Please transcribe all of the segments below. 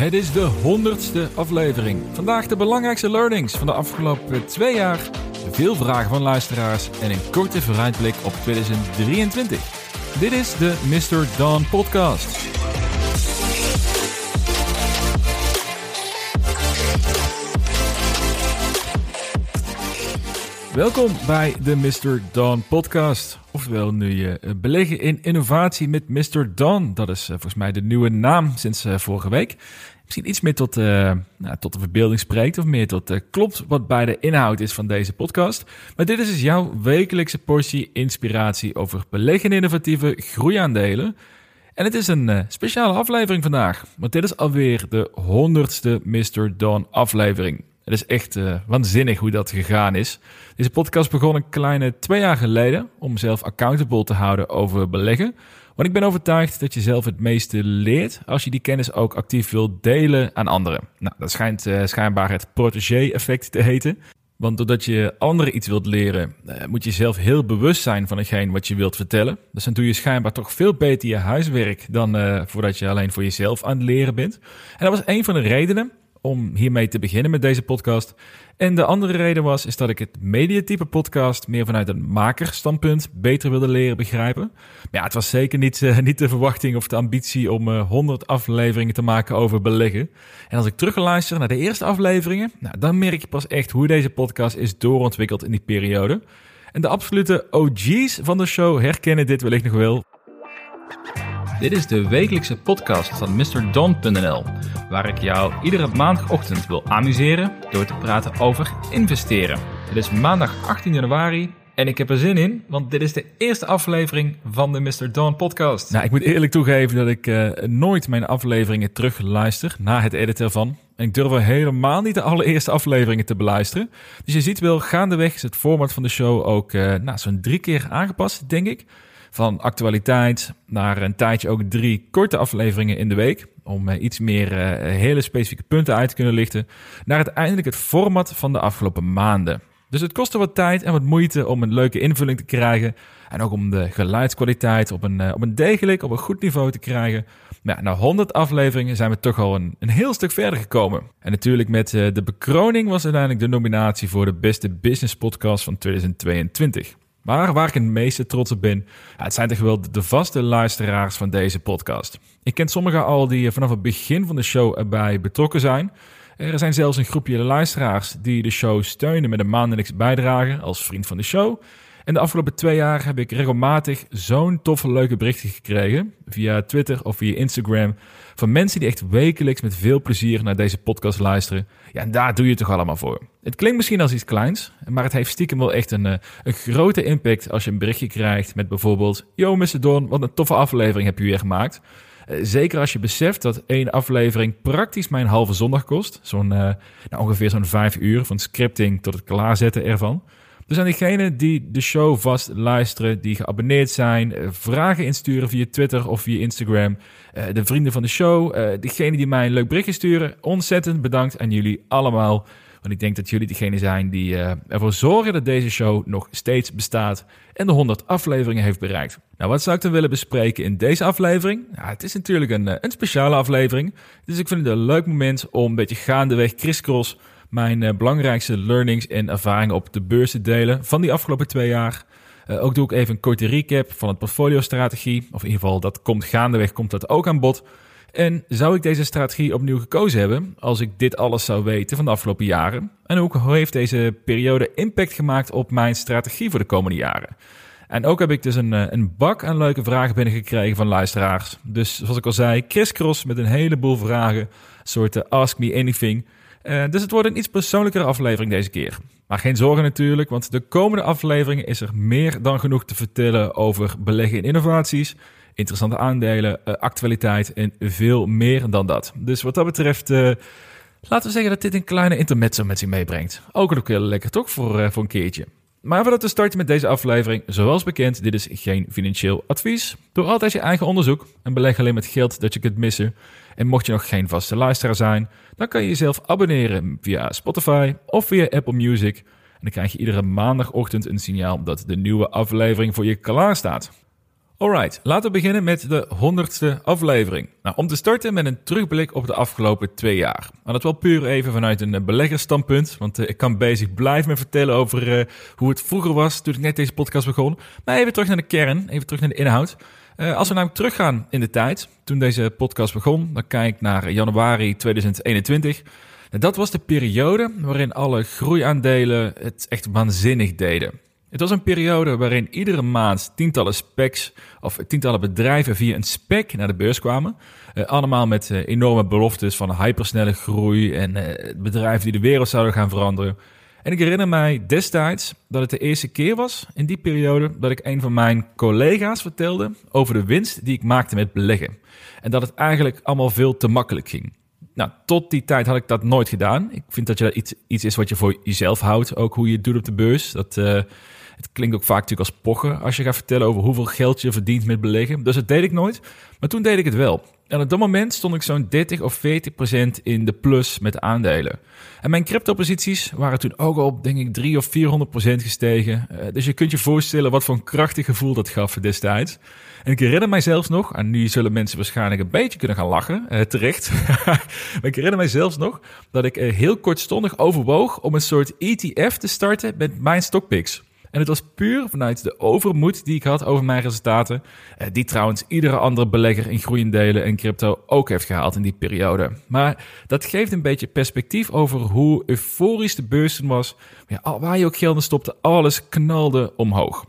Het is de honderdste aflevering. Vandaag de belangrijkste learnings van de afgelopen twee jaar, veel vragen van luisteraars en een korte vooruitblik op 2023. Dit is de Mr. Don Podcast. Welkom bij de Mr. Don podcast. Oftewel nu je eh, beleggen in innovatie met Mr. Don. Dat is eh, volgens mij de nieuwe naam sinds eh, vorige week. Misschien iets meer tot, nou, tot de verbeelding spreekt of meer tot klopt wat bij de inhoud is van deze podcast. Maar dit is dus jouw wekelijkse portie inspiratie over beleggen in innovatieve groeiaandelen. En het is een speciale aflevering vandaag, want dit is alweer de honderdste Mr. Don aflevering. Het is echt uh, waanzinnig hoe dat gegaan is. Deze podcast begon een kleine twee jaar geleden om zelf accountable te houden over beleggen. Want ik ben overtuigd dat je zelf het meeste leert als je die kennis ook actief wilt delen aan anderen. Nou, dat schijnt uh, schijnbaar het protégé-effect te heten. Want doordat je anderen iets wilt leren, uh, moet je zelf heel bewust zijn van hetgeen wat je wilt vertellen. Dus dan doe je schijnbaar toch veel beter je huiswerk dan voordat je alleen voor jezelf aan het leren bent. En dat was een van de redenen om hiermee te beginnen met deze podcast. En de andere reden was is dat ik het mediatype podcast meer vanuit een makerstandpunt beter wilde leren begrijpen. Maar ja, het was zeker niet, uh, niet de verwachting of de ambitie om uh, eh, 100 afleveringen te maken over beleggen. En als ik terugluister naar de eerste afleveringen, nou, dan merk je pas echt hoe deze podcast is doorontwikkeld in die periode. En de absolute OG's van de show herkennen dit wellicht nog wel. Dit is de wekelijkse podcast van MrDon.nl, waar ik jou iedere maandagochtend wil amuseren door te praten over investeren. Het is maandag 18 januari en ik heb er zin in, want dit is de eerste aflevering van de Mr. Podcast. Nou, ik moet eerlijk toegeven dat ik uh, nooit mijn afleveringen terugluister na het editen ervan. En ik durf helemaal niet de allereerste afleveringen te beluisteren. Dus je ziet wel, gaandeweg is het format van de show ook uh, nou, zo'n drie keer aangepast, denk ik. Van actualiteit naar een tijdje ook drie korte afleveringen in de week. Om uh, iets meer uh, hele specifieke punten uit te kunnen lichten. Naar uiteindelijk het format van de afgelopen maanden. Dus het kostte wat tijd en wat moeite om een leuke invulling te krijgen. En ook om de geluidskwaliteit op een, uh, op een degelijk, op een goed niveau te krijgen. Maar ja, na 100 afleveringen zijn we toch al een, een heel stuk verder gekomen. En natuurlijk met de bekroning was uiteindelijk de nominatie voor de beste business podcast van 2022. Maar waar ik het meeste trots op ben, het zijn toch wel de vaste luisteraars van deze podcast. Ik ken sommigen al die vanaf het begin van de show erbij betrokken zijn. Er zijn zelfs een groepje luisteraars die de show steunen met een maandelijks bijdrage als vriend van de show. En de afgelopen twee jaar heb ik regelmatig zo'n toffe leuke berichten gekregen via Twitter of via Instagram van mensen die echt wekelijks met veel plezier naar deze podcast luisteren. Ja, en daar doe je het toch allemaal voor. Het klinkt misschien als iets kleins, maar het heeft stiekem wel echt een, eh, een grote impact als je een berichtje krijgt met bijvoorbeeld: Yo, Mr. Don, wat een toffe aflevering heb je weer gemaakt. Eh, zeker als je beseft dat één aflevering praktisch mijn halve zondag kost. Zo'n uh, nou, ongeveer zo'n vijf uur van scripting tot het klaarzetten ervan. Dus aan diegenen die de show vast luisteren, die geabonneerd zijn, eh, vragen insturen via Twitter of via Instagram. Eh, de vrienden van de show, uh, diegenen die mij een leuk berichtje sturen. Ontzettend bedankt aan jullie allemaal. Want ik denk dat jullie degene zijn die ervoor zorgen dat deze show nog steeds bestaat en de 100 afleveringen heeft bereikt. Nou, wat zou ik dan willen bespreken in deze aflevering? Nou, het is natuurlijk een, een speciale aflevering. Dus ik vind het een leuk moment om een beetje gaandeweg crisscross mijn uh, belangrijkste learnings en ervaringen op de beurs te delen van die afgelopen twee jaar. Uh, ook doe ik even een korte recap van het portfolio-strategie. Of in ieder geval, dat komt gaandeweg, komt dat ook aan bod. En zou ik deze strategie opnieuw gekozen hebben als ik dit alles zou weten van de afgelopen jaren? En ook hoe heeft deze periode impact gemaakt op mijn strategie voor de komende jaren? En ook heb ik dus een, eh, een bak aan leuke vragen binnengekregen van luisteraars. Dus zoals ik al zei, crisscross met een heleboel vragen. Een soort Ask Me Anything. Uh, dus het wordt een iets persoonlijkere aflevering deze keer. Maar geen zorgen natuurlijk, want de komende afleveringen is er meer dan genoeg te vertellen over beleggen in innovaties, interessante aandelen, uh, actualiteit en veel meer dan dat. Dus wat dat betreft, uh, laten we zeggen dat dit een kleine intermezzo met zich meebrengt. Ook ook heel lekker toch voor, voor een keertje. Maar voordat we starten met deze aflevering, zoals bekend, dit is geen financieel advies. Doe altijd je eigen onderzoek en beleg alleen met geld dat je kunt missen. En mocht je nog geen vaste luisteraar zijn, dan kan je jezelf abonneren via Spotify of via Apple Music. En dan krijg je iedere maandagochtend een signaal dat de nieuwe aflevering voor je klaar staat. Alright, laten we beginnen met de honderdste aflevering. Nou, om te starten met een terugblik op de afgelopen twee jaar. Maar dat wel puur even vanuit een beleggersstandpunt, want uh, ik kan bezig blijven met vertellen over uh, hoe het vroeger was toen ik net deze podcast begon. Maar even terug naar de kern, even terug naar de inhoud. Uh, als we namelijk teruggaan in de tijd, toen deze podcast begon, dan kijk ik naar januari 2021. Dat was de periode waarin alle groeiaandelen het echt waanzinnig deden. Het was een periode waarin iedere maand tientallen specs of tientallen bedrijven via een spec naar de beurs kwamen. Uh, allemaal met uh, enorme beloftes van hypersnelle groei en bedrijven die de wereld zouden gaan veranderen. En ik herinner mij destijds dat het de eerste keer was in die periode dat ik een van mijn collega's vertelde over de winst die ik maakte met beleggen. En dat het eigenlijk allemaal veel te makkelijk ging. Nou, tot die tijd had ik dat nooit gedaan. Ik vind dat je dat iets, iets is wat je voor jezelf houdt, ook hoe je het doet op de beurs. Dat het klinkt ook vaak natuurlijk als pochen als je gaat vertellen over hoeveel geld je verdient met beleggen. Dus dat deed ik nooit. Maar toen deed ik het wel. En op dat moment stond ik zo'n 30 of 40 procent in de plus met aandelen. En mijn crypto-posities waren toen ook al, denk ik, 3 of 400 procent gestegen. Uh, dus je kunt je voorstellen wat voor een krachtig gevoel dat gaf destijds. En ik herinner mij zelfs nog, en nu zullen mensen waarschijnlijk een beetje kunnen gaan lachen, uh, terecht. maar ik herinner mij zelfs nog dat ik uh, heel kortstondig overwoog om een soort ETF te starten met mijn stockpicks. En het was puur vanuit de overmoed die ik had over mijn resultaten. Eh, die trouwens iedere andere belegger in groeiendelen en crypto ook heeft gehaald in die periode. Maar dat geeft een beetje perspectief over hoe euforisch de beurs was. Ja, waar je ook geld in stopte, alles knalde omhoog.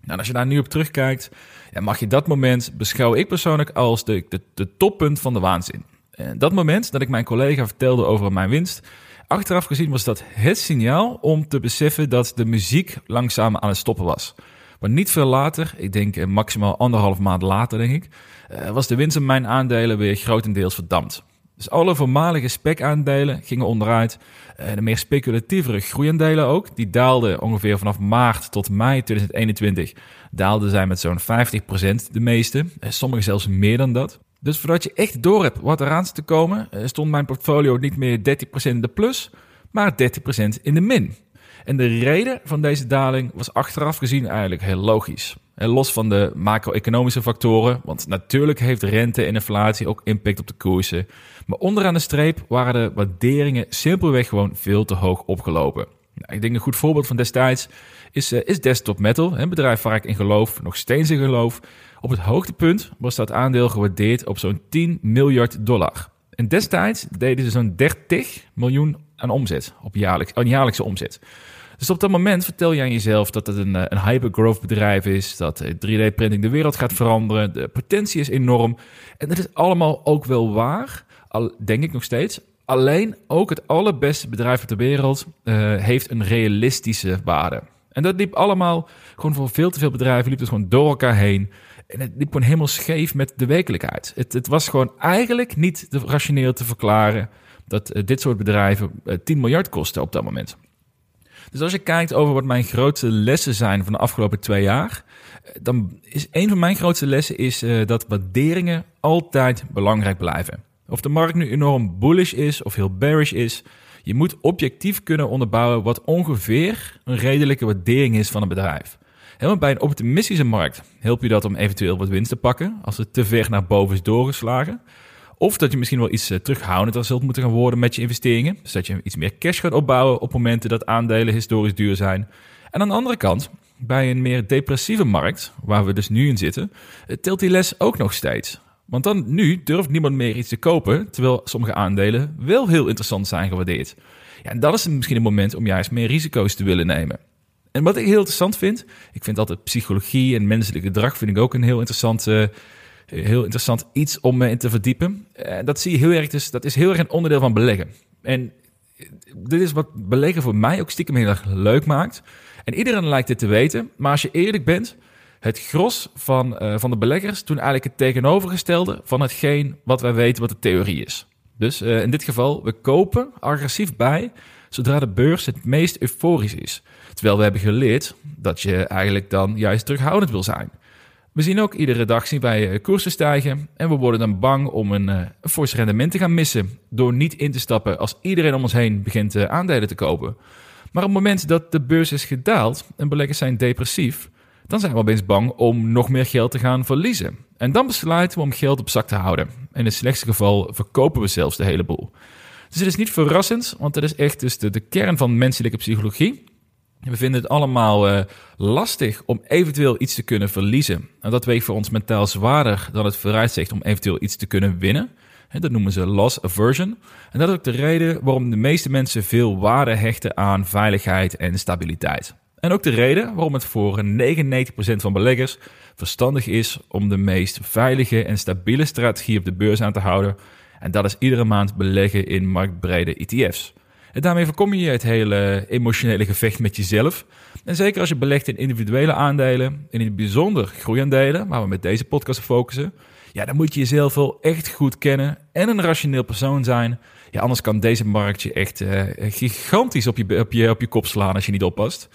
Nou, als je daar nu op terugkijkt, ja, mag je dat moment beschouwen ik persoonlijk als de, de, de toppunt van de waanzin. En dat moment dat ik mijn collega vertelde over mijn winst, Achteraf gezien was dat het signaal om te beseffen dat de muziek langzaam aan het stoppen was. Maar niet veel later, ik denk eh, maximaal anderhalf maand later, denk ik, eh, was de winst in mijn aandelen weer grotendeels verdampt. Dus alle voormalige spec-aandelen gingen onderuit. Eh, de meer speculatievere groeiaandelen ook, die daalden ongeveer vanaf maart tot mei 2021. Daalden zij met zo'n 50% de meeste, sommige zelfs meer dan dat. Dus voordat je echt door hebt wat eraan te komen, eh, stond mijn portfolio niet meer 30% in de plus, maar 30% in de min. En de reden van deze daling was achteraf gezien eigenlijk heel logisch. En los van de macro-economische factoren, want natuurlijk heeft rente en inflatie ook impact op de koersen. Maar onderaan de streep waren de waarderingen simpelweg gewoon veel te hoog opgelopen. Nou, ik denk een goed voorbeeld van destijds is, uh, is Desktop Metal, een bedrijf waar ik in geloof, nog steeds in geloof. Op het hoogtepunt was dat aandeel gewaardeerd op zo'n 10 miljard dollar. En destijds deden ze zo'n 30 miljoen aan omzet, op jaarlijkse omzet. Dus op dat moment vertel je aan jezelf dat het een, eh, een hypergrowth bedrijf is, dat 3D-printing de wereld gaat veranderen, de potentie is enorm. En dat is allemaal ook wel waar, al denk ik nog steeds. Alleen ook het allerbeste bedrijf ter wereld uh, heeft een realistische waarde. En dat liep allemaal gewoon voor veel te veel bedrijven, liep het gewoon door elkaar heen. En het liep gewoon helemaal scheef met de werkelijkheid. Het, het was gewoon eigenlijk niet rationeel te verklaren dat uh, dit soort bedrijven uh, 10 miljard kosten op dat moment. Dus als je kijkt over wat mijn grootste lessen zijn van de afgelopen twee jaar, eh, dan is een van mijn grootste lessen is, dat waarderingen altijd belangrijk blijven. Of de markt nu enorm bullish is of heel bearish is, je moet objectief kunnen onderbouwen wat ongeveer een redelijke waardering is van een bedrijf. Helemaal bij een optimistische markt helpt je dat om eventueel wat winst te pakken als het te ver naar boven is doorgeslagen. Of dat je misschien wel iets uh, terughoudender zult moeten gaan worden met je investeringen. Dus dat je iets meer cash gaat opbouwen op momenten dat aandelen historisch duur zijn. En aan de andere kant, bij een meer depressieve markt, waar we dus nu in zitten, eh, telt die les ook nog steeds. Want dan nu durft niemand meer iets te kopen, terwijl sommige aandelen wel heel interessant zijn gewaardeerd. Ja, en dat is misschien een moment om juist meer risico's te willen nemen. En wat ik heel interessant vind, ik vind altijd psychologie en menselijk gedrag vind ik ook een heel interessant, uh, heel interessant iets om me in te verdiepen. Uh, dat zie je heel erg, dus dat is heel erg een onderdeel van beleggen. En dit is wat beleggen voor mij ook stiekem heel erg leuk maakt. En iedereen lijkt dit te weten, maar als je eerlijk bent, het gros van, van de beleggers doen eigenlijk het tegenovergestelde van hetgeen wat wij weten wat de theorie is. Dus in dit geval, we kopen agressief bij zodra de beurs het meest euforisch is. Terwijl we hebben geleerd dat je eigenlijk dan juist terughoudend wil zijn. We zien ook iedere dag zien wij eh, koersen stijgen en we worden dan bang om een, een fors rendement te gaan missen door niet in te stappen als iedereen om ons heen begint aandelen te kopen. Maar op het moment dat de beurs is gedaald en beleggers zijn depressief, dan zijn we opeens bang om nog meer geld te gaan verliezen. En dan besluiten we om geld op zak te houden. In het slechtste geval verkopen we zelfs de hele boel. Dus het is niet verrassend, want het is echt dus de, kern van menselijke psychologie. We vinden het allemaal uh, lastig om eventueel iets te kunnen verliezen. En dat weegt voor ons mentaal zwaarder dan het vooruitzicht om eventueel iets te kunnen winnen. Dat noemen ze loss aversion. En dat is ook de reden waarom de meeste mensen veel waarde hechten aan veiligheid en stabiliteit. En ook de reden waarom het voor 99% van beleggers verstandig is om de meest veilige en stabiele strategie op de beurs aan te houden. En dat is iedere maand beleggen in marktbrede ETF's. En daarmee voorkom je het hele emotionele gevecht met jezelf. En zeker als je belegt in individuele aandelen, in het bijzonder groeiaandelen, waar we met deze podcast focussen, ja, dan moet je jezelf wel echt goed kennen en een rationeel persoon zijn. Ja, anders kan deze markt je echt uh, gigantisch op je, op, je, op je kop slaan als je niet oppast.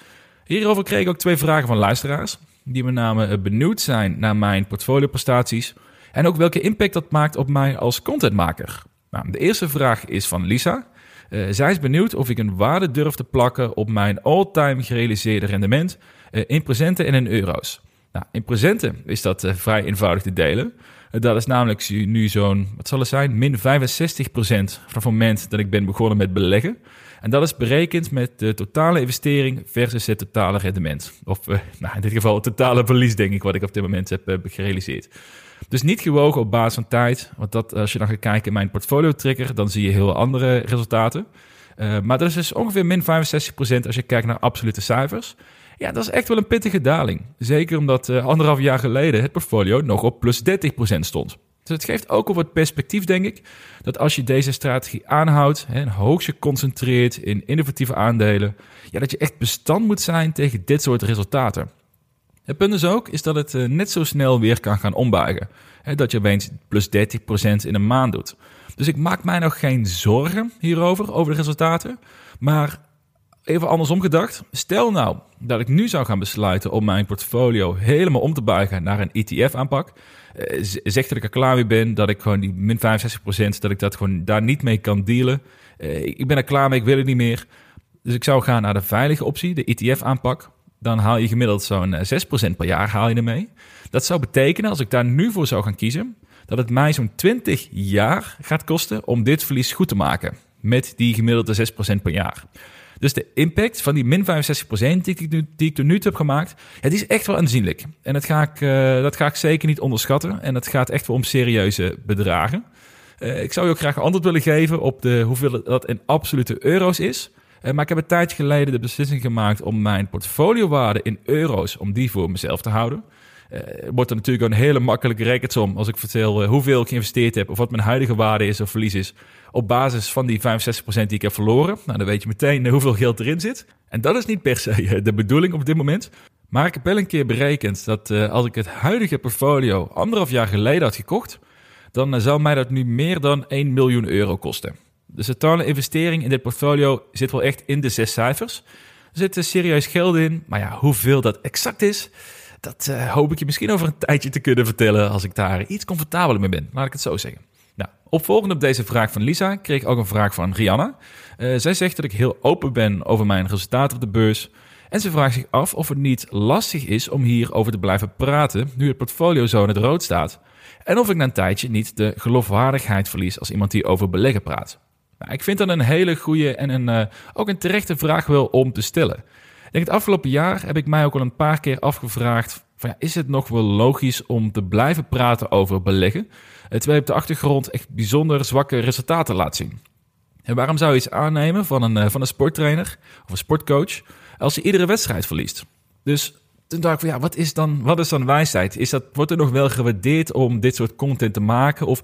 Hierover kreeg ik ook twee vragen van luisteraars, die met name eh, benieuwd zijn naar mijn portfolioprestaties en ook welke impact dat maakt op mij als contentmaker. Nou, de eerste vraag is van Lisa. Uh, zij is benieuwd of ik een waarde durf te plakken op mijn all-time gerealiseerde rendement uh, in presenten en in euro's. Nou, in presenten is dat uh, vrij eenvoudig te delen. dat is namelijk nu zo'n, wat zal het zijn, min 65% van het moment dat ik ben begonnen met beleggen. En dat is berekend met de totale investering versus het totale rendement. Of nou, in dit geval het totale verlies, denk ik, wat ik op dit moment heb gerealiseerd. Dus niet gewogen op basis van tijd. Want dat, als je dan gaat kijken in mijn portfolio trigger, dan zie je heel andere resultaten. Uh, maar dat is dus ongeveer min 65% als je kijkt naar absolute cijfers. Ja, dat is echt wel een pittige daling. Zeker omdat uh, anderhalf jaar geleden het portfolio nog op plus 30% stond. Dus het geeft ook al wat perspectief, denk ik, dat als je deze strategie aanhoudt en hoog geconcentreerd in innovatieve aandelen, ja, dat je echt bestand moet zijn tegen dit soort resultaten. Het punt is ook is dat het uh, net zo snel weer kan gaan ombuigen. Dat je opeens plus 30% in een maand doet. Dus ik maak mij nog geen zorgen hierover, over de resultaten. Maar even andersom gedacht. Stel nou dat ik nu zou gaan besluiten om mijn portfolio helemaal om te buigen naar een ETF-aanpak. Uh, zeg dat ik er klaar mee ben, dat ik gewoon die min 65%, dat ik dat gewoon daar niet mee kan dealen. Uh, ik ben er klaar mee, ik wil het niet meer. Dus ik zou gaan naar de veilige optie, de ETF-aanpak dan haal je gemiddeld zo'n 6% eh, per jaar haal je ermee. Dat zou betekenen, als ik daar nu voor zou gaan kiezen, dat het mij zo'n 20 jaar gaat kosten om dit verlies goed te maken. Met die gemiddelde 6% per jaar. Dus de impact van die min 65% die ik, nu, die ik er nu heb gemaakt, het is echt wel aanzienlijk. En dat ga, ik, uh, dat ga ik zeker niet onderschatten. En het gaat echt wel om serieuze bedragen. Uh, ik zou je ook graag antwoord willen geven op de, hoeveel dat in absolute euro's is. Uh, maar ik heb een tijd geleden de beslissing gemaakt om mijn portfoliowaarde in euro's, om die voor mezelf te houden. Uh, wordt er natuurlijk een hele makkelijke rekensom als ik vertel uh, hoeveel ik geïnvesteerd heb of wat mijn huidige waarde is of verlies is. Op basis van die 65% die ik heb verloren. Nou, dan weet je meteen hoeveel geld erin zit. En dat is niet per se de bedoeling op dit moment. Maar ik heb wel een keer berekend dat als ik het huidige portfolio anderhalf jaar geleden had gekocht, dan zou mij dat nu meer dan 1 miljoen euro kosten. De totale investering in dit portfolio zit wel echt in de zes cijfers. Er zit serieus geld in, maar ja, hoeveel dat exact is, dat uh, hoop ik je misschien over een tijdje te kunnen vertellen als ik daar iets comfortabeler mee ben. Laat ik het zo zeggen. Nou, opvolgend op deze vraag van Lisa kreeg ik ook een vraag van Rihanna. Uh, zij zegt dat ik heel open ben over mijn resultaten op de beurs. En ze vraagt zich af of het niet lastig is om hierover te blijven praten nu het portfolio zo in het rood staat. En of ik na een tijdje niet de geloofwaardigheid verlies als iemand die over beleggen praat. Nou, ik vind dat een hele goede en een, uh, ook een terechte vraag wel om te stellen. Ik denk het afgelopen jaar heb ik mij ook al een paar keer afgevraagd: van, ja, is het nog wel logisch om te blijven praten over beleggen, eh, terwijl je op de achtergrond echt bijzonder zwakke resultaten laat zien? En waarom zou je iets aannemen van een, uh, van een sporttrainer of een sportcoach als je iedere wedstrijd verliest? Dus toen dacht ik van ja, wat is dan, wat is dan wijsheid? Is dat, wordt er nog wel gewaardeerd om dit soort content te maken? Of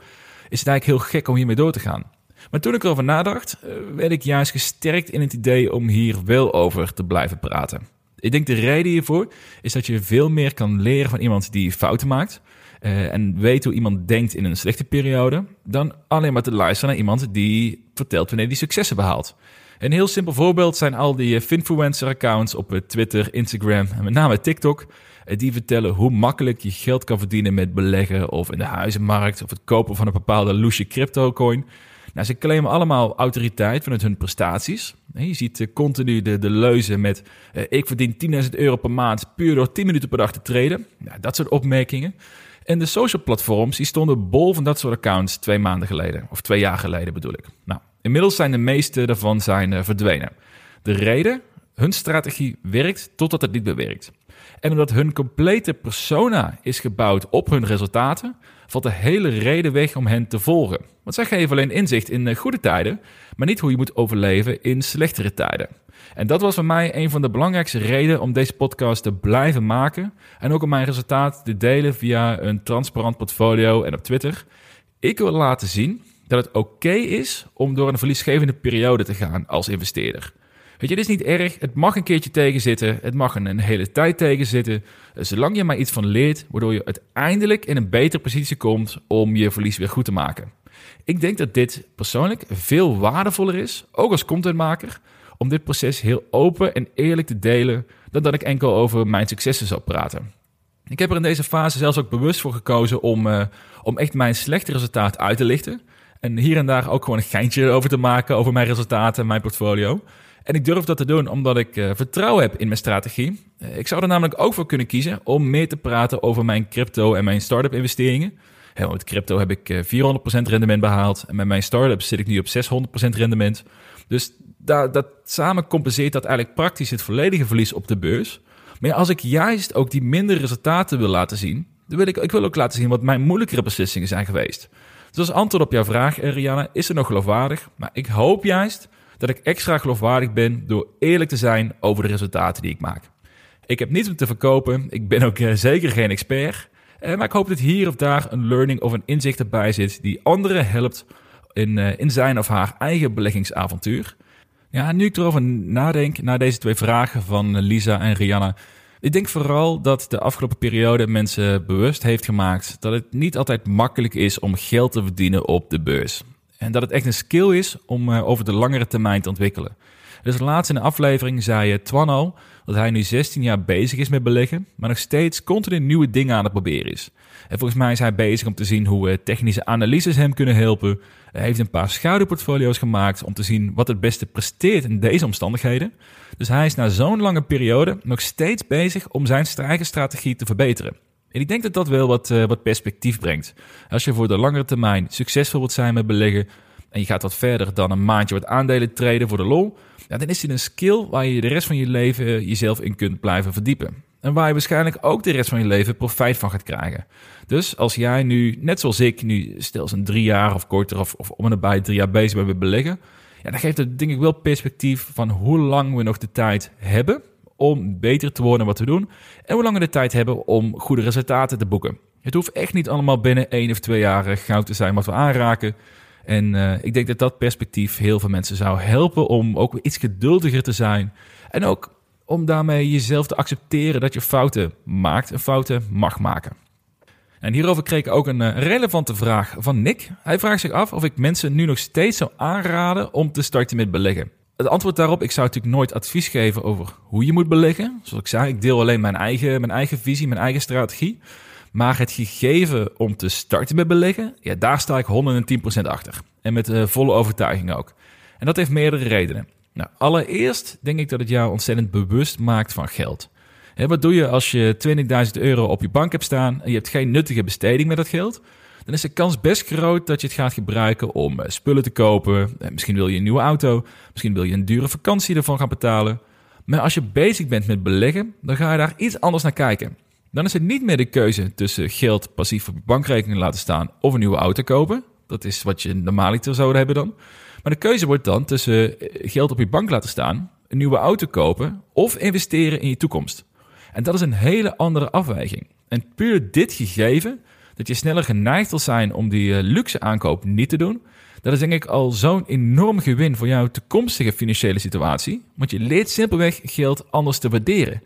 is het eigenlijk heel gek om hiermee door te gaan? Maar toen ik erover nadacht, eh, werd ik juist gesterkt in het idee om hier wel over te blijven praten. Ik denk de reden hiervoor is dat je veel meer kan leren van iemand die fouten maakt. Uh, en weet hoe iemand denkt in een slechte periode. Dan alleen maar te luisteren naar iemand die vertelt wanneer hij successen behaalt. Een heel simpel voorbeeld zijn al die Finfluencer accounts op Twitter, Instagram en met name TikTok. Die vertellen hoe makkelijk je geld kan verdienen met beleggen of in de huizenmarkt of het kopen van een bepaalde loesje crypto coin. Nou, ze claimen allemaal autoriteit vanuit hun prestaties. Je ziet eh, continu de, de leuzen met uh, ik verdien 10.000 euro per maand puur door 10 minuten per dag te treden. Nou, dat soort opmerkingen. En de social platforms die stonden bol van dat soort accounts twee maanden geleden. Of twee jaar geleden bedoel ik. Nou, inmiddels zijn de meeste daarvan zijn, uh, verdwenen. De reden? Hun strategie werkt totdat het niet meer werkt. En omdat hun complete persona is gebouwd op hun resultaten, valt de hele reden weg om hen te volgen. Want zij geven alleen inzicht in eh, goede tijden, maar niet hoe je moet overleven in slechtere tijden. En dat was voor mij een van de belangrijkste redenen om deze podcast te blijven maken en ook om mijn resultaten te delen via een transparant portfolio en op Twitter. Ik wil laten zien dat het oké is om door een verliesgevende periode te gaan als investeerder. Weet je, dit is niet erg. Het mag een keertje tegenzitten. Het mag een, hele tijd tegenzitten. Zolang je maar iets van leert, waardoor je uiteindelijk in een betere positie komt om je verlies weer goed te maken. Ik denk dat dit persoonlijk veel waardevoller is, ook als contentmaker, om dit proces heel open en eerlijk te delen, dan dat ik enkel over mijn successen zou praten. Ik heb er in deze fase zelfs ook bewust voor gekozen om, uh, om echt mijn slechte resultaat uit te lichten. En hier en daar ook gewoon een geintje over te maken over mijn resultaten, mijn portfolio. En ik durf dat te doen omdat ik uh, vertrouwen heb in mijn strategie. Uh, ik zou er namelijk ook voor kunnen kiezen om meer te praten over mijn crypto en mijn start-up investeringen. Hey, met crypto heb ik uh, 400% rendement behaald en met mijn start-up zit ik nu op 600% rendement. Dus da dat samen compenseert dat eigenlijk praktisch het volledige verlies op de beurs. Maar als ik juist ook die minder resultaten wil laten zien, dan wil ik, ik wil ook laten zien wat mijn moeilijkere beslissingen zijn geweest. Dus als antwoord op jouw vraag, Rianne, is er nog geloofwaardig? Maar ik hoop juist dat ik extra geloofwaardig ben door eerlijk te zijn over de resultaten die ik maak. Ik heb niets om te verkopen, ik ben ook uh, zeker geen expert, uh, maar ik hoop dat hier of daar een learning of een inzicht erbij zit die anderen helpt in, uh, in zijn of haar eigen beleggingsavontuur. Ja, nu ik erover nadenk, na deze twee vragen van Lisa en Rihanna, ik denk vooral dat de afgelopen periode mensen bewust heeft gemaakt dat het niet altijd makkelijk is om geld te verdienen op de beurs. En dat het echt een skill is om uh, over de langere termijn te ontwikkelen. Dus laatst in de aflevering zei uh, Twan al dat hij nu 16 jaar bezig is met beleggen, maar nog steeds continu nieuwe dingen aan het proberen is. En volgens mij is hij bezig om te zien hoe uh, technische analyses hem kunnen helpen. Hij heeft een paar schaduwportfolio's gemaakt om te zien wat het beste presteert in deze omstandigheden. Dus hij is na zo'n lange periode nog steeds bezig om zijn eigen strategie te verbeteren. En ik denk dat dat wel wat, uh, wat perspectief brengt. Als je voor de langere termijn succesvol wilt zijn met beleggen en je gaat wat verder dan een maandje wat aandelen treden voor de lol, ja, dan is dit een skill waar je de rest van je leven jezelf in kunt blijven verdiepen. En waar je waarschijnlijk ook de rest van je leven profijt van gaat krijgen. Dus als jij nu, net zoals ik, nu stel een drie jaar of korter of, of om en nabij drie jaar bezig bent met beleggen, ja, dan geeft het denk ik wel perspectief van hoe lang we nog de tijd hebben om beter te worden wat we doen. En hoe lang we de tijd hebben om goede resultaten te boeken. Het hoeft echt niet allemaal binnen één of twee jaar goud te zijn wat we aanraken. En uh, ik denk dat dat perspectief heel veel mensen zou helpen om ook iets geduldiger te zijn. En ook om daarmee jezelf te accepteren dat je fouten maakt en fouten mag maken. En hierover kreeg ik ook een uh, relevante vraag van Nick. Hij vraagt zich af of ik mensen nu nog steeds zou aanraden om te starten met beleggen. Het antwoord daarop, ik zou natuurlijk nooit advies geven over hoe je moet beleggen. Zoals ik zei, ik deel alleen mijn eigen, mijn eigen visie, mijn eigen strategie. Maar het gegeven om te starten met beleggen, ja, daar sta ik 110% achter. En met uh, volle overtuiging ook. En dat heeft meerdere redenen. Nou, allereerst denk ik dat het jou ontzettend bewust maakt van geld. Hè, wat doe je als je 20.000 euro op je bank hebt staan en je hebt geen nuttige besteding met dat geld? Dan is de kans best groot dat je het gaat gebruiken om eh, spullen te kopen. Eh, misschien wil je een nieuwe auto, misschien wil je een dure vakantie ervan gaan betalen. Maar als je bezig bent met beleggen, dan ga je daar iets anders naar kijken. Dan is het niet meer de keuze tussen geld passief op bankrekening laten staan of een nieuwe auto kopen. Dat is wat je normaliter zou hebben dan. Maar de keuze wordt dan tussen eh, geld op je bank laten staan, een nieuwe auto kopen of investeren in je toekomst. En dat is een hele andere afweging. En puur dit gegeven dat je sneller geneigd zal zijn om die uh, luxe aankoop niet te doen. Dat is denk ik al zo'n enorm gewin voor jouw toekomstige financiële situatie. Want je leert simpelweg geld anders te waarderen.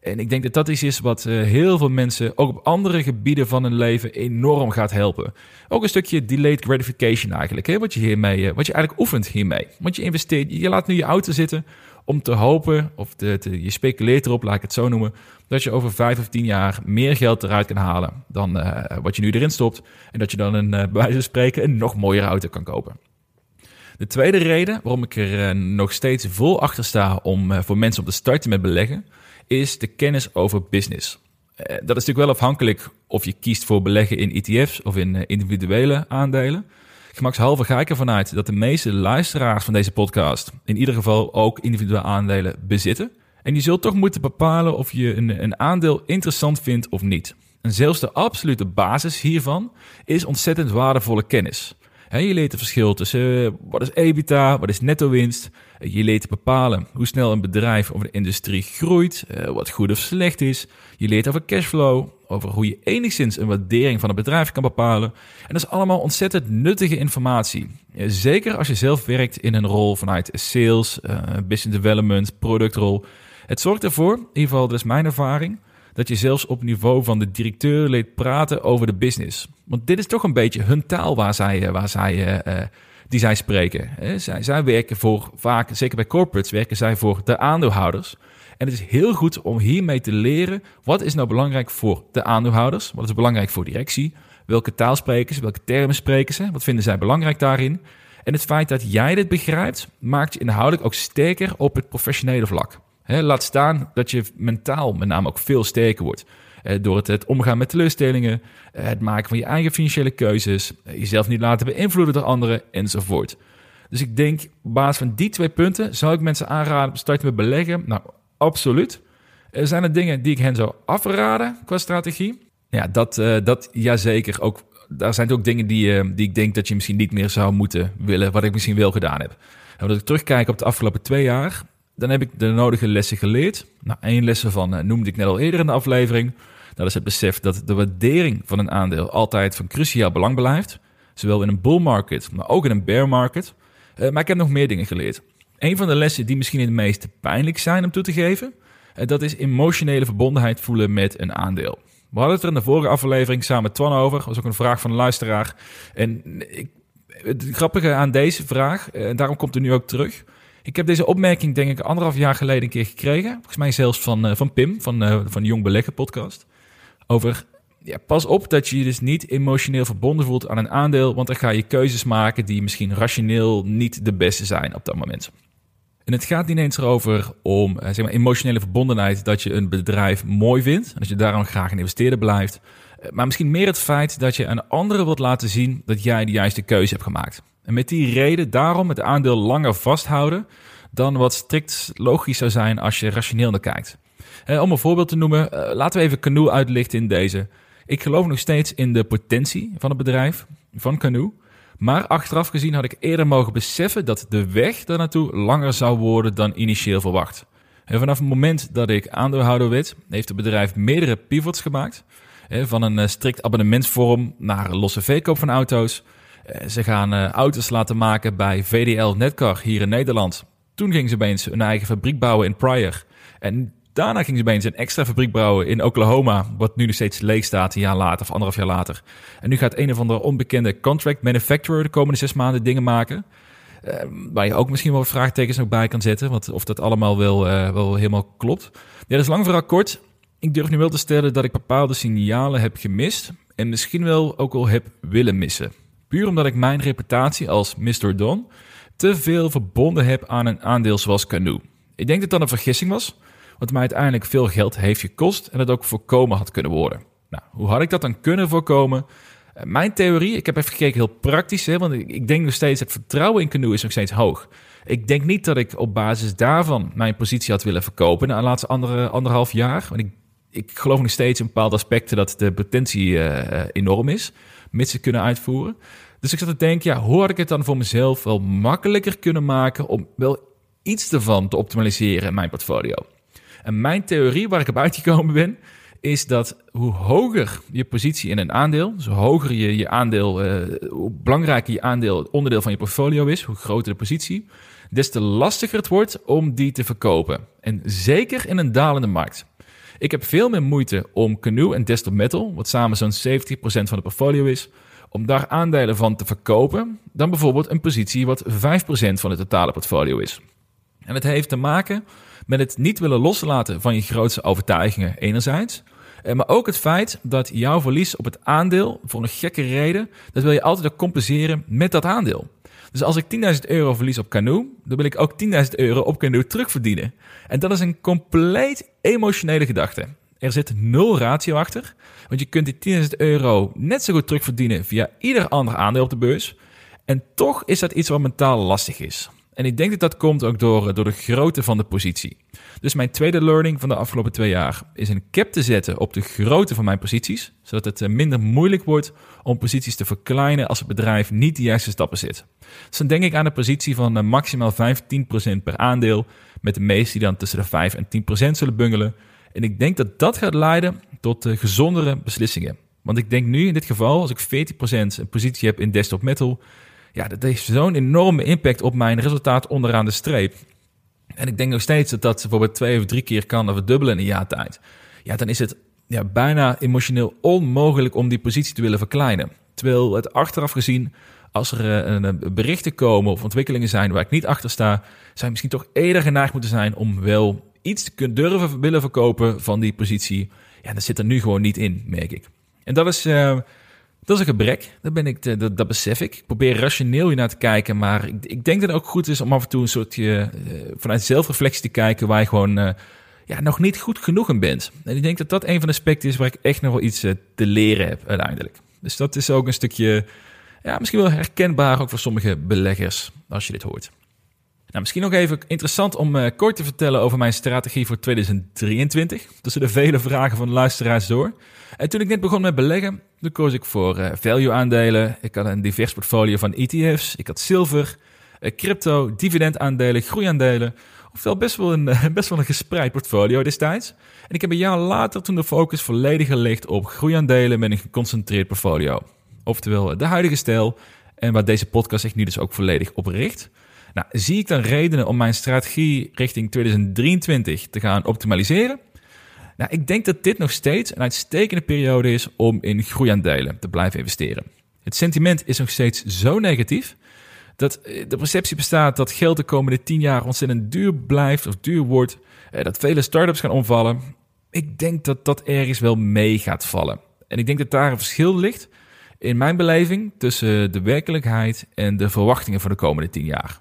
En ik denk dat dat iets is wat uh, heel veel mensen, ook op andere gebieden van hun leven, enorm gaat helpen. Ook een stukje delayed gratification eigenlijk, hè, wat, je hiermee, uh, wat je eigenlijk oefent hiermee. Want je investeert, je laat nu je auto zitten om te hopen, of je speculeert erop, laat ik het zo noemen, dat je over vijf of tien jaar meer geld eruit kan halen dan uh, wat je nu erin stopt. En dat je dan een, uh, bij wijze van spreken een nog mooiere auto kan kopen. De tweede reden waarom ik er eh, nog steeds vol achter sta om eh, voor mensen om te starten met beleggen, is de kennis over business. Eh, dat is natuurlijk wel afhankelijk of je kiest voor beleggen in ETF's of in individuele aandelen. Gemakshalve ga ik ervan uit dat de meeste luisteraars van deze podcast in ieder geval ook individuele aandelen bezitten. En je zult toch moeten bepalen of je een, een aandeel interessant vindt of niet. En zelfs de absolute basis hiervan is ontzettend waardevolle kennis je leert het verschil tussen eh, wat is EBITDA, wat is netto winst. Je leert te bepalen hoe snel een bedrijf of een industrie groeit, eh, wat goed of slecht is. Je leert over cashflow, over hoe je enigszins een waardering van een bedrijf kan bepalen. En dat is allemaal ontzettend nuttige informatie. Zeker als je zelf werkt in een rol vanuit sales, eh, business development, productrol. Het zorgt ervoor, in ieder geval dat is mijn ervaring dat je zelfs op niveau van de directeur leert praten over de business. Want dit is toch een beetje hun taal waar zij, eh, waar zij, uh, die zij spreken. Zij, zij werken voor, vaak, zeker bij corporates, werken zij voor de aandeelhouders. En het is heel goed om hiermee te leren wat is nou belangrijk voor de aandeelhouders, wat is belangrijk voor directie, welke taal spreken ze, welke termen spreken ze, wat vinden zij belangrijk daarin. En het feit dat jij dit begrijpt, maakt je inhoudelijk ook sterker op het professionele vlak laat staan dat je mentaal met name ook veel sterker wordt. door het, het, omgaan met teleurstellingen, het maken van je eigen financiële keuzes, jezelf niet laten beïnvloeden door anderen enzovoort. Dus ik denk, op basis van die twee punten zou ik mensen aanraden, starten met beleggen. Nou, absoluut. Er zijn er dingen die ik hen zou afraden qua strategie? Ja, dat, uh, dat jazeker. Ook, daar zijn ook dingen die, die ik denk dat je misschien niet meer zou moeten willen, wat ik misschien wel gedaan heb. En als ik terugkijk op de afgelopen twee jaar, dan heb ik de nodige lessen geleerd. Nou, één lessen van uh, noemde ik net al eerder in de aflevering. Dat is het besef dat de waardering van een aandeel altijd van cruciaal belang blijft. Zowel in een bull market, maar ook in een bear market. Uh, maar ik heb nog meer dingen geleerd. Een van de lessen die misschien het meest pijnlijk zijn om toe te geven, uh, dat is emotionele verbondenheid voelen met een aandeel. We hadden het er in de vorige aflevering samen met Twan over. Dat was ook een vraag van een luisteraar. En ik, het grappige aan deze vraag, en daarom komt er nu ook terug, ik heb deze opmerking denk ik anderhalf jaar geleden een keer gekregen. Volgens mij zelfs van, uh, van Pim, van, uh, van Jong Beleggen podcast. Over, ja, pas op dat je je dus niet emotioneel verbonden voelt aan een aandeel. Want dan ga je keuzes maken die misschien rationeel niet de beste zijn op dat moment. En het gaat niet eens erover om uh, zeg maar, emotionele verbondenheid dat je een bedrijf mooi vindt. En dat je daarom graag een investeerder blijft. Maar misschien meer het feit dat je aan anderen wilt laten zien dat jij de juiste keuze hebt gemaakt. En met die reden daarom het aandeel langer vasthouden dan wat strikt logisch zou zijn als je rationeel naar kijkt. Eh, om een voorbeeld te noemen, eh, laten we even Canoe uitlichten in deze. Ik geloof nog steeds in de potentie van het bedrijf, van Canoe. Maar achteraf gezien had ik eerder mogen beseffen dat de weg daar naartoe langer zou worden dan initieel verwacht. En vanaf het moment dat ik aandeelhouder werd, heeft het bedrijf meerdere pivots gemaakt. Van een eh, strikt abonnementsvorm naar losse verkoop van auto's eh, ze gaan eh, auto's laten maken bij VDL Netcar hier in Nederland. Toen gingen ze opeens een eigen fabriek bouwen in Pryor. En daarna gingen ze opeens een extra fabriek bouwen in Oklahoma, wat nu nog steeds leeg staat, een jaar later of anderhalf jaar later. En nu gaat een of andere onbekende contract manufacturer de komende zes maanden dingen maken. Uh, waar je ook misschien wel vraagtekens nog bij kan zetten, want of dat allemaal wel, uh, wel helemaal klopt. Ja, dat is lang vooral kort. Ik durf nu wel te stellen dat ik bepaalde signalen heb gemist en misschien wel ook al heb willen missen. Puur omdat ik mijn reputatie als Mr. Don te veel verbonden heb aan een aandeel zoals Canoe. Ik denk dat dat een vergissing was, wat mij uiteindelijk veel geld heeft gekost en het ook voorkomen had kunnen worden. Nou, hoe had ik dat dan kunnen voorkomen? Eh, mijn theorie, ik heb even gekeken heel praktisch, hè, want ik denk nog steeds het vertrouwen in Canoe is nog steeds hoog. Ik denk niet dat ik op basis daarvan mijn positie had willen verkopen na de laatste anderhalf jaar. Want ik, ik geloof nog steeds in bepaalde aspecten dat de potentie uh, enorm is mits ze kunnen uitvoeren. Dus ik zat te denken, ja, hoe had ik het dan voor mezelf wel makkelijker kunnen maken om wel iets ervan te optimaliseren in mijn portfolio? En mijn theorie waar ik op uitgekomen ben, is dat hoe hoger je positie in een aandeel, dus hoe hoger je, je aandeel, uh, hoe belangrijker je aandeel onderdeel van je portfolio is, hoe groter de positie, des te lastiger het wordt om die te verkopen. En zeker in een dalende markt. Ik heb veel meer moeite om Canoe en Desktop Metal, wat samen zo'n 70% van de portfolio is, om daar aandelen van te verkopen, dan bijvoorbeeld een positie wat 5% van het totale portfolio is. En het heeft te maken met het niet willen loslaten van je grootste overtuigingen enerzijds, eh, maar ook het feit dat jouw verlies op het aandeel, voor een gekke reden, dat wil je altijd compenseren met dat aandeel. Dus als ik 10.000 euro verlies op Canoe, dan wil ik ook 10.000 euro op Canoe terugverdienen. En dat is een compleet emotionele gedachte. Er zit nul ratio achter, want je kunt die 10.000 euro net zo goed terugverdienen via ieder ander aandeel op de beurs. En toch is dat iets wat mentaal lastig is. En ik denk dat dat komt ook door, door de grootte van de positie. Dus mijn tweede learning van de afgelopen twee jaar is een cap te zetten op de grootte van mijn posities, zodat het eh, minder moeilijk wordt om posities te verkleinen als het bedrijf niet de juiste stappen zet. Dus dan denk ik aan een positie van eh, maximaal 15% per aandeel, met de meeste die dan tussen de 5 en 10% zullen bungelen. En ik denk dat dat gaat leiden tot gezondere beslissingen. Want ik denk nu in dit geval, als ik 40% een positie heb in desktop metal, ja, dat heeft zo'n enorme impact op mijn resultaat onderaan de streep. En ik denk nog steeds dat dat bijvoorbeeld twee of drie keer kan verdubbelen in een jaar tijd. Ja, dan is het ja, bijna emotioneel onmogelijk om die positie te willen verkleinen. Terwijl het achteraf gezien, als er eh, een, berichten komen of ontwikkelingen zijn waar ik niet achter sta, zou je misschien toch eerder geneigd moeten zijn om wel iets te kunnen durven willen verkopen van die positie. Ja, dat zit er nu gewoon niet in, merk ik. En dat is, uh, dat is een gebrek. Dat, ben ik, dat, besef ik. Ik probeer rationeel hier naar te kijken. Maar ik, ik denk dat het ook goed is om af en toe een soort uh, vanuit zelfreflectie te kijken. Waar je gewoon uh, ja, nog niet goed genoeg in bent. En ik denk dat dat een van de aspecten is waar ik echt nog wel iets uh, te leren heb uiteindelijk. Dus dat is ook een stukje, ja, misschien wel herkenbaar ook voor sommige beleggers als je dit hoort. Nou, misschien nog even interessant om uh, kort te vertellen over mijn strategie voor 2023. Tussen de vele vragen van de luisteraars door. En toen ik net begon met beleggen, toen koos ik voor uh, value aandelen. Ik had een divers portfolio van ETF's. Ik had zilver, uh, crypto, dividendaandelen, groeiaandelen. Oftewel best wel, een, best wel een gespreid portfolio destijds. En ik heb een jaar later toen de focus volledig gelegd op groeiaandelen met een geconcentreerd portfolio. Oftewel de huidige stijl en waar deze podcast zich nu dus ook volledig op richt. Nou, zie ik dan redenen om mijn strategie richting 2023 te gaan optimaliseren? Nou, ik denk dat dit nog steeds een uitstekende periode is om in groeiaandelen te blijven investeren. Het sentiment is nog steeds zo negatief dat eh, de perceptie bestaat dat geld de komende 10 jaar ontzettend duur blijft of duur wordt, eh, dat vele startups gaan omvallen. Ik denk dat dat ergens wel mee gaat vallen. En ik denk dat daar een verschil ligt in mijn beleving tussen de werkelijkheid en de verwachtingen voor de komende 10 jaar.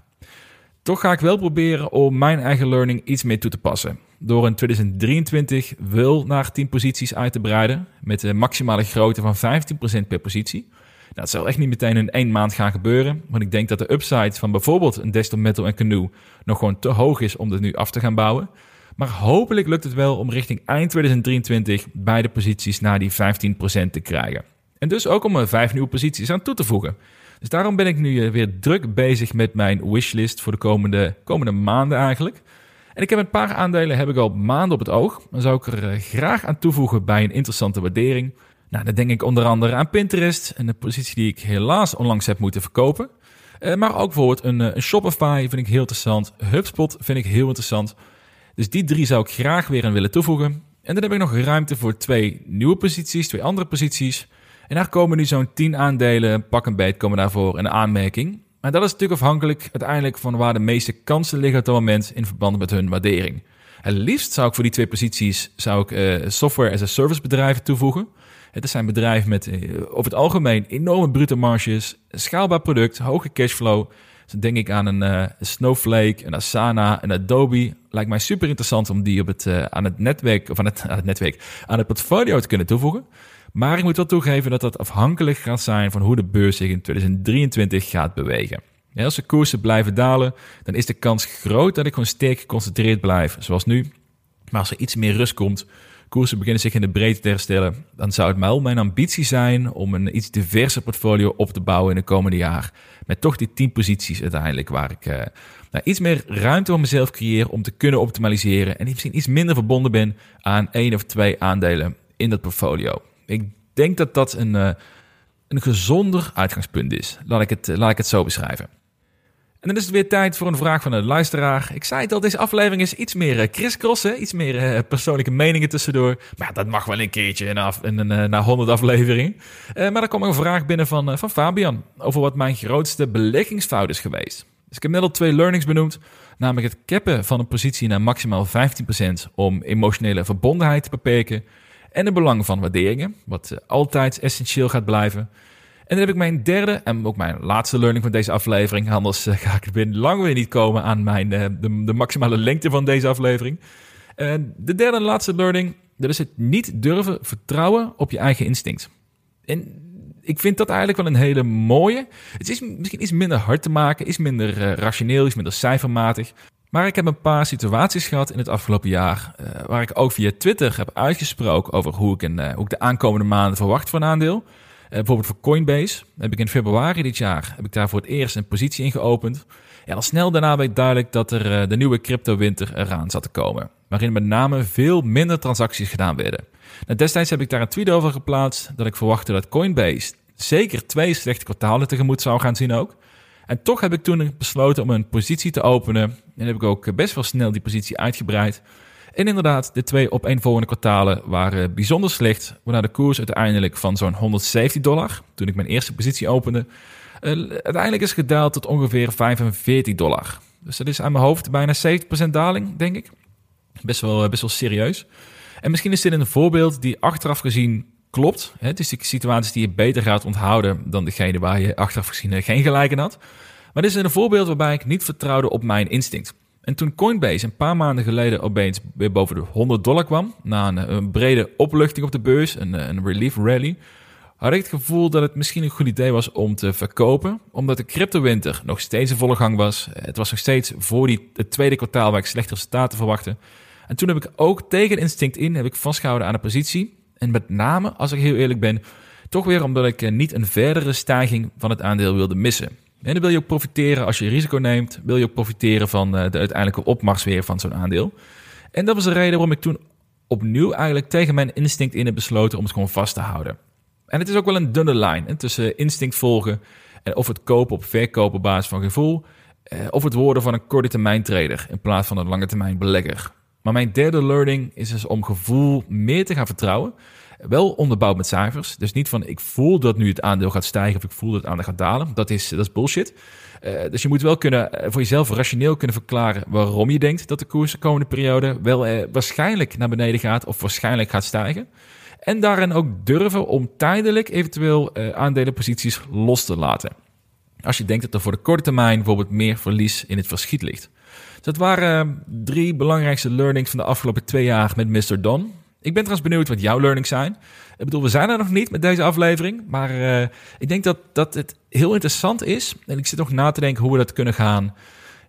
Toch ga ik wel proberen om mijn eigen learning iets meer toe te passen. Door in 2023 wel naar 10 posities uit te breiden. Met een maximale grootte van 15% per positie. Nou, dat zal echt niet meteen in één maand gaan gebeuren. Want ik denk dat de upside van bijvoorbeeld een Desktop Metal en Canoe nog gewoon te hoog is om dit nu af te gaan bouwen. Maar hopelijk lukt het wel om richting eind 2023 beide posities naar die 15% te krijgen. En dus ook om er vijf nieuwe posities aan toe te voegen. Dus daarom ben ik nu eh, weer druk bezig met mijn wishlist voor de komende, komende maanden eigenlijk. En ik heb een paar aandelen heb ik al maanden op het oog. Dan zou ik er eh, graag aan toevoegen bij een interessante waardering. Nou, dan denk ik onder andere aan Pinterest, een positie die ik helaas onlangs heb moeten verkopen. Uh, maar ook bijvoorbeeld een, een, Shopify vind ik heel interessant. HubSpot vind ik heel interessant. Dus die drie zou ik graag weer aan willen toevoegen. En dan heb ik nog ruimte voor twee nieuwe posities, twee andere posities. En daar komen nu zo'n 10 aandelen, pak een beet, komen daarvoor een aanmerking. Maar dat is natuurlijk afhankelijk uiteindelijk van waar de meeste kansen liggen op dat moment in verband met hun waardering. Het liefst zou ik voor die twee posities zou ik, uh, software as a service bedrijven toevoegen. Het zijn bedrijven met uh, over het algemeen enorme brute marges, schaalbaar product, hoge cashflow. Dus denk ik aan een uh, Snowflake, een Asana, een Adobe. Lijkt mij super interessant om die op het, aan het netwerk, of het, aan het netwerk, aan het portfolio te kunnen toevoegen. Maar ik moet wel toegeven dat dat afhankelijk gaat zijn van hoe de beurs zich in 2023 gaat bewegen. als de koersen blijven dalen, dan is de kans groot dat ik gewoon sterk geconcentreerd blijf, zoals nu. Maar als er iets meer rust komt, koersen beginnen zich in de breedte te herstellen, dan zou het wel mijn ambitie zijn om een iets diverser portfolio op te bouwen in de komende jaar. Met toch die 10 posities uiteindelijk, waar ik uh, nou, iets meer ruimte voor mezelf creëer om te kunnen optimaliseren. En misschien iets minder verbonden ben aan één of twee aandelen in dat portfolio. Ik denk dat dat een, uh, een gezonder uitgangspunt is. Laat ik, het, laat ik het zo beschrijven. En dan is het weer tijd voor een vraag van een luisteraar. Ik zei het al, deze aflevering is iets meer uh, crisscross, iets meer persoonlijke meningen tussendoor. Maar dat mag wel een keertje na, na 100 afleveringen. Maar er kwam een vraag binnen van, van Fabian over wat mijn grootste beleggingsfout is geweest. Dus ik heb net al twee learnings benoemd, namelijk het cappen van een positie naar maximaal 15% om emotionele verbondenheid te beperken en de belang van waarderingen, wat eh, altijd essentieel gaat blijven. En dan heb ik mijn derde en ook mijn laatste learning van deze aflevering. Anders eh, ga ik binnen lang weer niet komen aan mijn, uh, de, de, maximale lengte van deze aflevering. Uh, de derde en laatste learning, dat is het niet durven vertrouwen op je eigen instinct. En ik vind dat eigenlijk wel een hele mooie. Het is misschien iets minder hard te maken, iets minder rationeel, iets minder cijfermatig. Maar ik heb een paar situaties gehad in het afgelopen jaar. Uh, waar ik ook via Twitter heb uitgesproken over hoe ik, ik de aankomende maanden verwacht voor een aandeel. bijvoorbeeld voor Coinbase heb ik in februari dit jaar heb ik daar voor het eerst een positie in geopend. En al snel daarna werd duidelijk dat er de nieuwe crypto-winter eraan zat te komen. Waarin met name veel minder transacties gedaan werden. Nou, destijds heb ik daar een tweet over geplaatst dat ik verwachtte dat Coinbase zeker twee slechte kwartalen tegemoet zou gaan zien ook. En toch heb ik toen besloten om een positie te openen. En heb ik ook best wel snel die positie uitgebreid. En inderdaad, de twee opeenvolgende kwartalen waren bijzonder slecht. Waarna de koers uiteindelijk van zo'n 170 dollar, toen ik mijn eerste positie opende, uh, uiteindelijk is gedaald tot ongeveer 45 dollar. Dus dat is aan mijn hoofd bijna 70% daling, denk ik. Best wel, best wel serieus. En misschien is dit een voorbeeld die achteraf gezien klopt. Het is de situaties die je beter gaat onthouden dan degene waar je achteraf gezien geen gelijk in had. Maar dit is een voorbeeld waarbij ik niet vertrouwde op mijn instinct. En toen Coinbase een paar maanden geleden opeens weer boven de 100 dollar kwam, na een, een brede opluchting op de beurs, een, een relief rally, had ik het gevoel dat het misschien een goed idee was om te verkopen, omdat de cryptowinter nog steeds in volle gang was. Het was nog steeds voor die, het tweede kwartaal waar ik slechte resultaten verwachtte. En toen heb ik ook tegen instinct in heb ik vastgehouden aan de positie. En met name, als ik heel eerlijk ben, toch weer omdat ik eh, niet een verdere stijging van het aandeel wilde missen. En dan wil je ook profiteren als je risico neemt, wil je ook profiteren van eh, de uiteindelijke opmars weer van zo'n aandeel. En dat was de reden waarom ik toen opnieuw eigenlijk tegen mijn instinct in heb besloten om het gewoon vast te houden. En het is ook wel een dunne lijn tussen instinct volgen en of het kopen op verkopen op basis van gevoel, eh, of het worden van een korte termijn trader in plaats van een lange termijn belegger. Maar mijn derde learning is dus om gevoel meer te gaan vertrouwen. Wel onderbouwd met cijfers. Dus niet van ik voel dat nu het aandeel gaat stijgen of ik voel dat het aandeel gaat dalen. Dat is, dat is bullshit. Uh, dus je moet wel kunnen, eh, voor jezelf rationeel kunnen verklaren waarom je denkt dat de koers de komende periode wel uh, waarschijnlijk naar beneden gaat of waarschijnlijk gaat stijgen. En daarin ook durven om tijdelijk eventueel aandelenposities los te laten. Als je denkt dat er voor de korte termijn bijvoorbeeld meer verlies in het verschiet ligt. Dat waren eh, drie belangrijkste learnings van de afgelopen twee jaar met Mr. Don. Ik ben trouwens benieuwd wat jouw learnings zijn. Ik bedoel, we zijn er nog niet met deze aflevering. Maar uh, ik denk dat, dat het heel interessant is. En ik zit nog na te denken hoe we dat kunnen gaan,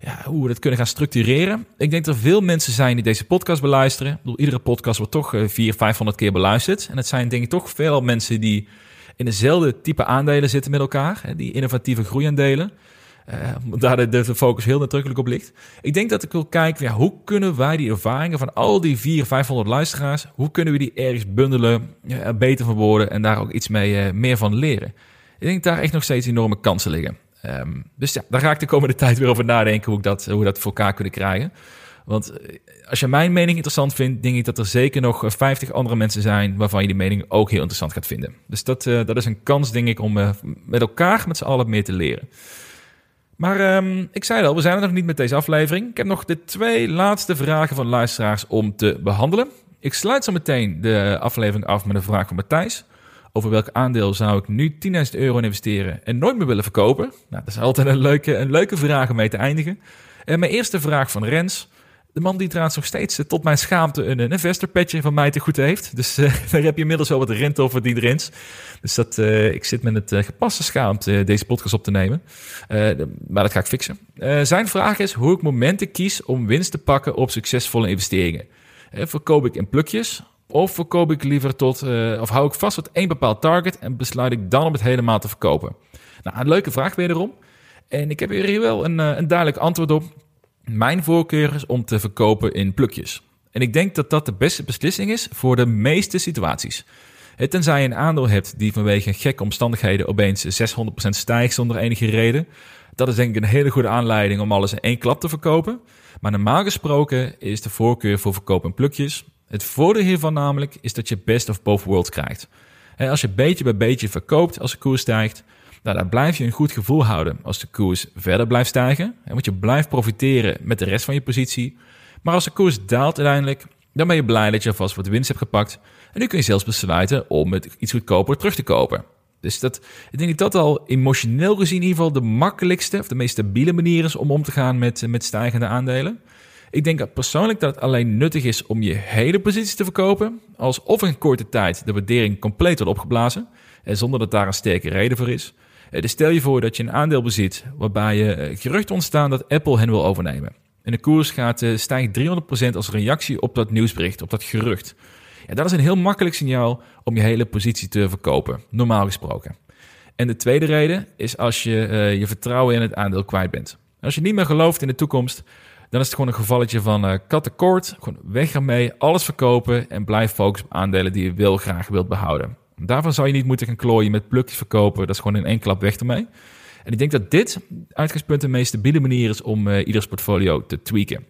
ja, hoe we dat kunnen gaan structureren. Ik denk dat er veel mensen zijn die deze podcast beluisteren. Ik bedoel, iedere podcast wordt toch 400, uh, 500 keer beluisterd. En het zijn denk ik toch veel mensen die in dezelfde type aandelen zitten met elkaar. Die innovatieve groeiaandelen. Uh, daar de, focus heel nadrukkelijk op ligt. Ik denk dat ik wil kijken, ja, hoe kunnen wij die ervaringen van al die 400, 500 luisteraars, hoe kunnen we die ergens bundelen, ja, beter verwoorden en daar ook iets mee, uh, meer van leren? Ik denk dat daar echt nog steeds enorme kansen liggen. Um, dus ja, daar ga ik de komende tijd weer over nadenken hoe, ik dat, hoe we dat voor elkaar kunnen krijgen. Want eh, als je mijn mening interessant vindt, denk ik dat er zeker nog 50 andere mensen zijn waarvan je die mening ook heel interessant gaat vinden. Dus dat, dat is een kans, denk ik, om met elkaar, met z'n allen meer te leren. Maar um, ik zei al, we zijn er nog niet met deze aflevering. Ik heb nog de twee laatste vragen van luisteraars om te behandelen. Ik sluit zo meteen de aflevering af met een vraag van Matthijs. Over welk aandeel zou ik nu 10.000 euro investeren en nooit meer willen verkopen? Nou, dat is altijd een leuke, een leuke vraag om mee te eindigen. En mijn eerste vraag van Rens. De man die trouwens nog steeds eh, tot mijn schaamte een, een van mij te goed heeft. Dus uh, daar heb je inmiddels wel wat rente over die Rens. Dus dat, uh, ik zit met het gepaste schaamte deze podcast op te nemen. maar dat ga ik fixen. zijn vraag is hoe ik momenten kies om winst te pakken op succesvolle investeringen. verkoop ik in plukjes of verkoop ik liever tot, of hou ik vast tot één bepaald target en besluit ik dan om het helemaal te verkopen? Nou, een leuke vraag wederom. En ik heb hier wel een, een duidelijk antwoord op. Mijn voorkeur is om te verkopen in plukjes. En ik denk dat dat de beste beslissing is voor de meeste situaties. Tenzij je een aandeel hebt die vanwege gekke omstandigheden opeens 600% stijgt zonder enige reden. Dat is denk ik een hele goede aanleiding om alles in één klap te verkopen. Maar normaal gesproken is de voorkeur voor verkopen in plukjes. Het voordeel hiervan namelijk is dat je best of both worlds krijgt. Als je beetje bij beetje verkoopt als de koers stijgt, nou, dan blijf je een goed gevoel houden als de koers verder blijft stijgen. Want je blijft profiteren met de rest van je positie. Maar als de koers daalt uiteindelijk, dan ben je blij dat je alvast wat winst hebt gepakt. En nu kun je zelfs besluiten om het iets goedkoper terug te kopen. Dus dat, ik denk dat dat al emotioneel gezien in ieder geval de makkelijkste of de meest stabiele manier is om om te gaan met, met stijgende aandelen. Ik denk persoonlijk dat het alleen nuttig is om je hele positie te verkopen, als of in korte tijd de waardering compleet wordt opgeblazen, en zonder dat daar een sterke reden voor is. Dus stel je voor dat je een aandeel bezit waarbij je eh, geruchten ontstaan dat Apple hen wil overnemen. En de koers gaat uh, stijgt 300% als reactie op dat nieuwsbericht, op dat gerucht. Ja, dat is een heel makkelijk signaal om je hele positie te verkopen, normaal gesproken. En de tweede reden is als je je vertrouwen in het aandeel kwijt bent. Als je niet meer gelooft in de toekomst, dan is het gewoon een gevalletje van uh. Gewoon weg ermee, alles verkopen en blijf focussen op aandelen die je wil graag wilt behouden. Daarvan zou je niet moeten gaan klooien met plukjes verkopen. Dat is gewoon in één klap weg ermee. En ik denk dat dit uitgangspunt de meest stabiele manier is om uh, ieders portfolio te tweaken.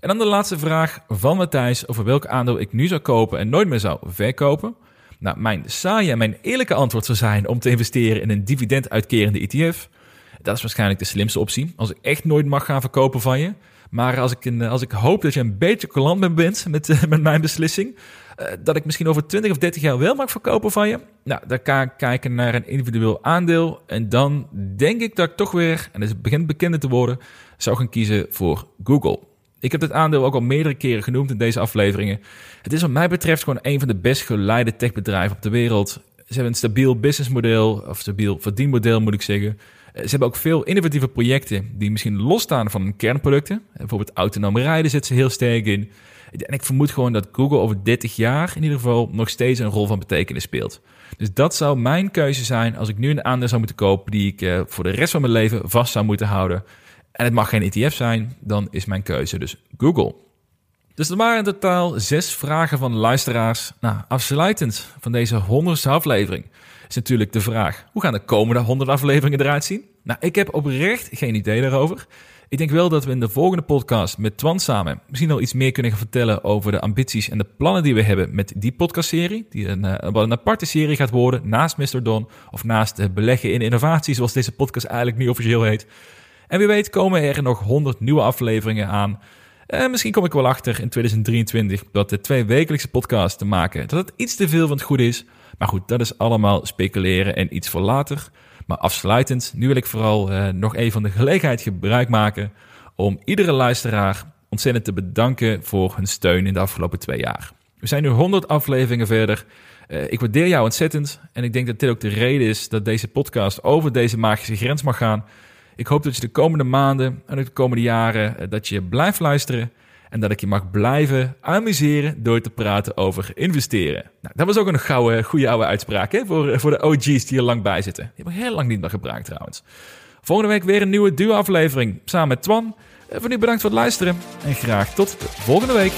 En dan de laatste vraag van Matthijs over welk aandeel ik nu zou kopen en nooit meer zou verkopen. Nou, mijn saaie en mijn eerlijke antwoord zou zijn om te investeren in een dividend uitkerende ETF. Dat is waarschijnlijk de slimste optie. Als ik echt nooit mag gaan verkopen van je. Maar als ik, als ik hoop dat je een beetje coulant bent met, eh, met mijn beslissing. Uh, dat ik misschien over 20 of 30 jaar wel mag verkopen van je. Nou, dan kan ik kijken naar een individueel aandeel. En dan denk ik dat ik toch weer, en het begint bekender te worden, zou gaan kiezen voor Google. Ik heb dit aandeel ook al meerdere keren genoemd in deze afleveringen. Het is wat mij betreft gewoon een van de best geleide techbedrijven op de wereld. Ze hebben een stabiel businessmodel, of stabiel verdienmodel moet ik zeggen. Eh, ze hebben ook veel innovatieve projecten die misschien losstaan van hun kernproducten. Bijvoorbeeld autonome rijden zit ze heel sterk in. En ik vermoed gewoon dat Google over 30 jaar in ieder geval nog steeds een rol van betekenis speelt. Dus dat zou mijn keuze zijn als ik nu een aandeel zou moeten kopen die ik uh, voor de rest van mijn leven vast zou moeten houden. En het mag geen ETF zijn, dan is mijn keuze dus Google. Dus er waren in totaal zes vragen van luisteraars. Nou, afsluitend van deze honderdste aflevering is natuurlijk de vraag: hoe gaan de komende honderd afleveringen eruit zien? Nou, ik heb oprecht geen idee daarover. Ik denk wel dat we in de volgende podcast met Twan samen misschien al iets meer kunnen vertellen over de ambities en de plannen die we hebben met die podcastserie. Die een, uh, een aparte serie gaat worden naast Mr. Don of naast uh, beleggen in innovatie, zoals deze podcast eigenlijk nu officieel heet. En wie weet komen er nog 100 nieuwe afleveringen aan. En misschien kom ik wel achter in 2023 dat de twee wekelijkse podcasts te maken, dat het iets te veel van het goede is. Maar goed, dat is allemaal speculeren en iets voor later. Maar afsluitend, nu wil ik vooral uh, nog even van de gelegenheid gebruik maken om iedere luisteraar ontzettend te bedanken voor hun steun in de afgelopen twee jaar. We zijn nu 100 afleveringen verder. Uh, ik waardeer jou ontzettend en ik denk dat dit ook de reden is dat deze podcast over deze magische grens mag gaan. Ik hoop dat je de komende maanden en de komende jaren uh, dat je blijft luisteren en dat ik je mag blijven amuseren door te praten over investeren. Nou, dat was ook een gouden, goede oude uitspraak hè? Voor, voor de OG's die er lang bij zitten. Die hebben heel lang niet meer gebruikt trouwens. Volgende week weer een nieuwe duo-aflevering samen met Twan. Eh, voor nu bedankt voor het luisteren en graag tot de volgende week.